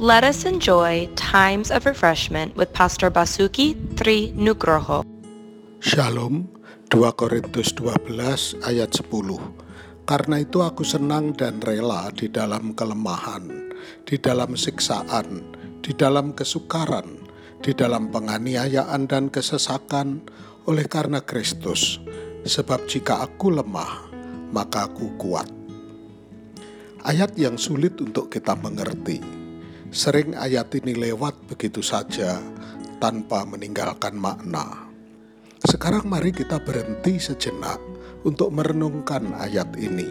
Let us enjoy times of refreshment with Pastor Basuki Tri Nugroho. Shalom, 2 Korintus 12 ayat 10. Karena itu aku senang dan rela di dalam kelemahan, di dalam siksaan, di dalam kesukaran, di dalam penganiayaan dan kesesakan oleh karena Kristus. Sebab jika aku lemah, maka aku kuat. Ayat yang sulit untuk kita mengerti Sering ayat ini lewat begitu saja tanpa meninggalkan makna. Sekarang mari kita berhenti sejenak untuk merenungkan ayat ini.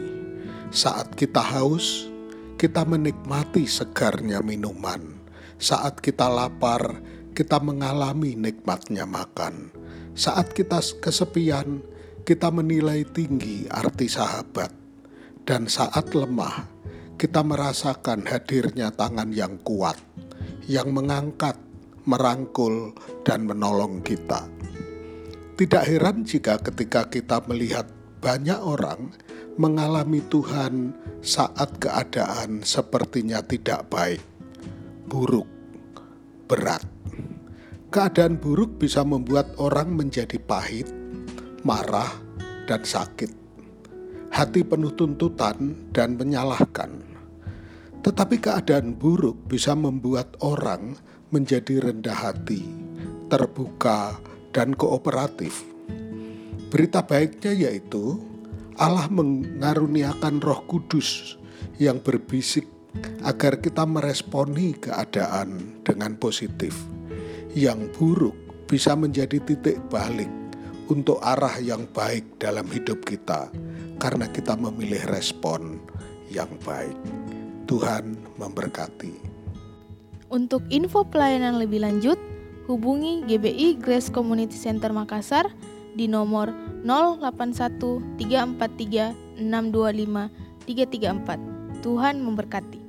Saat kita haus, kita menikmati segarnya minuman. Saat kita lapar, kita mengalami nikmatnya makan. Saat kita kesepian, kita menilai tinggi arti sahabat. Dan saat lemah, kita merasakan hadirnya tangan yang kuat, yang mengangkat, merangkul, dan menolong kita. Tidak heran jika ketika kita melihat banyak orang mengalami Tuhan saat keadaan sepertinya tidak baik, buruk, berat. Keadaan buruk bisa membuat orang menjadi pahit, marah, dan sakit. Hati penuh tuntutan dan menyalahkan tetapi keadaan buruk bisa membuat orang menjadi rendah hati, terbuka, dan kooperatif. Berita baiknya yaitu Allah mengaruniakan Roh Kudus yang berbisik agar kita meresponi keadaan dengan positif. Yang buruk bisa menjadi titik balik untuk arah yang baik dalam hidup kita karena kita memilih respon yang baik. Tuhan memberkati. Untuk info pelayanan lebih lanjut, hubungi GBI Grace Community Center Makassar di nomor 081 343 625 334. Tuhan memberkati.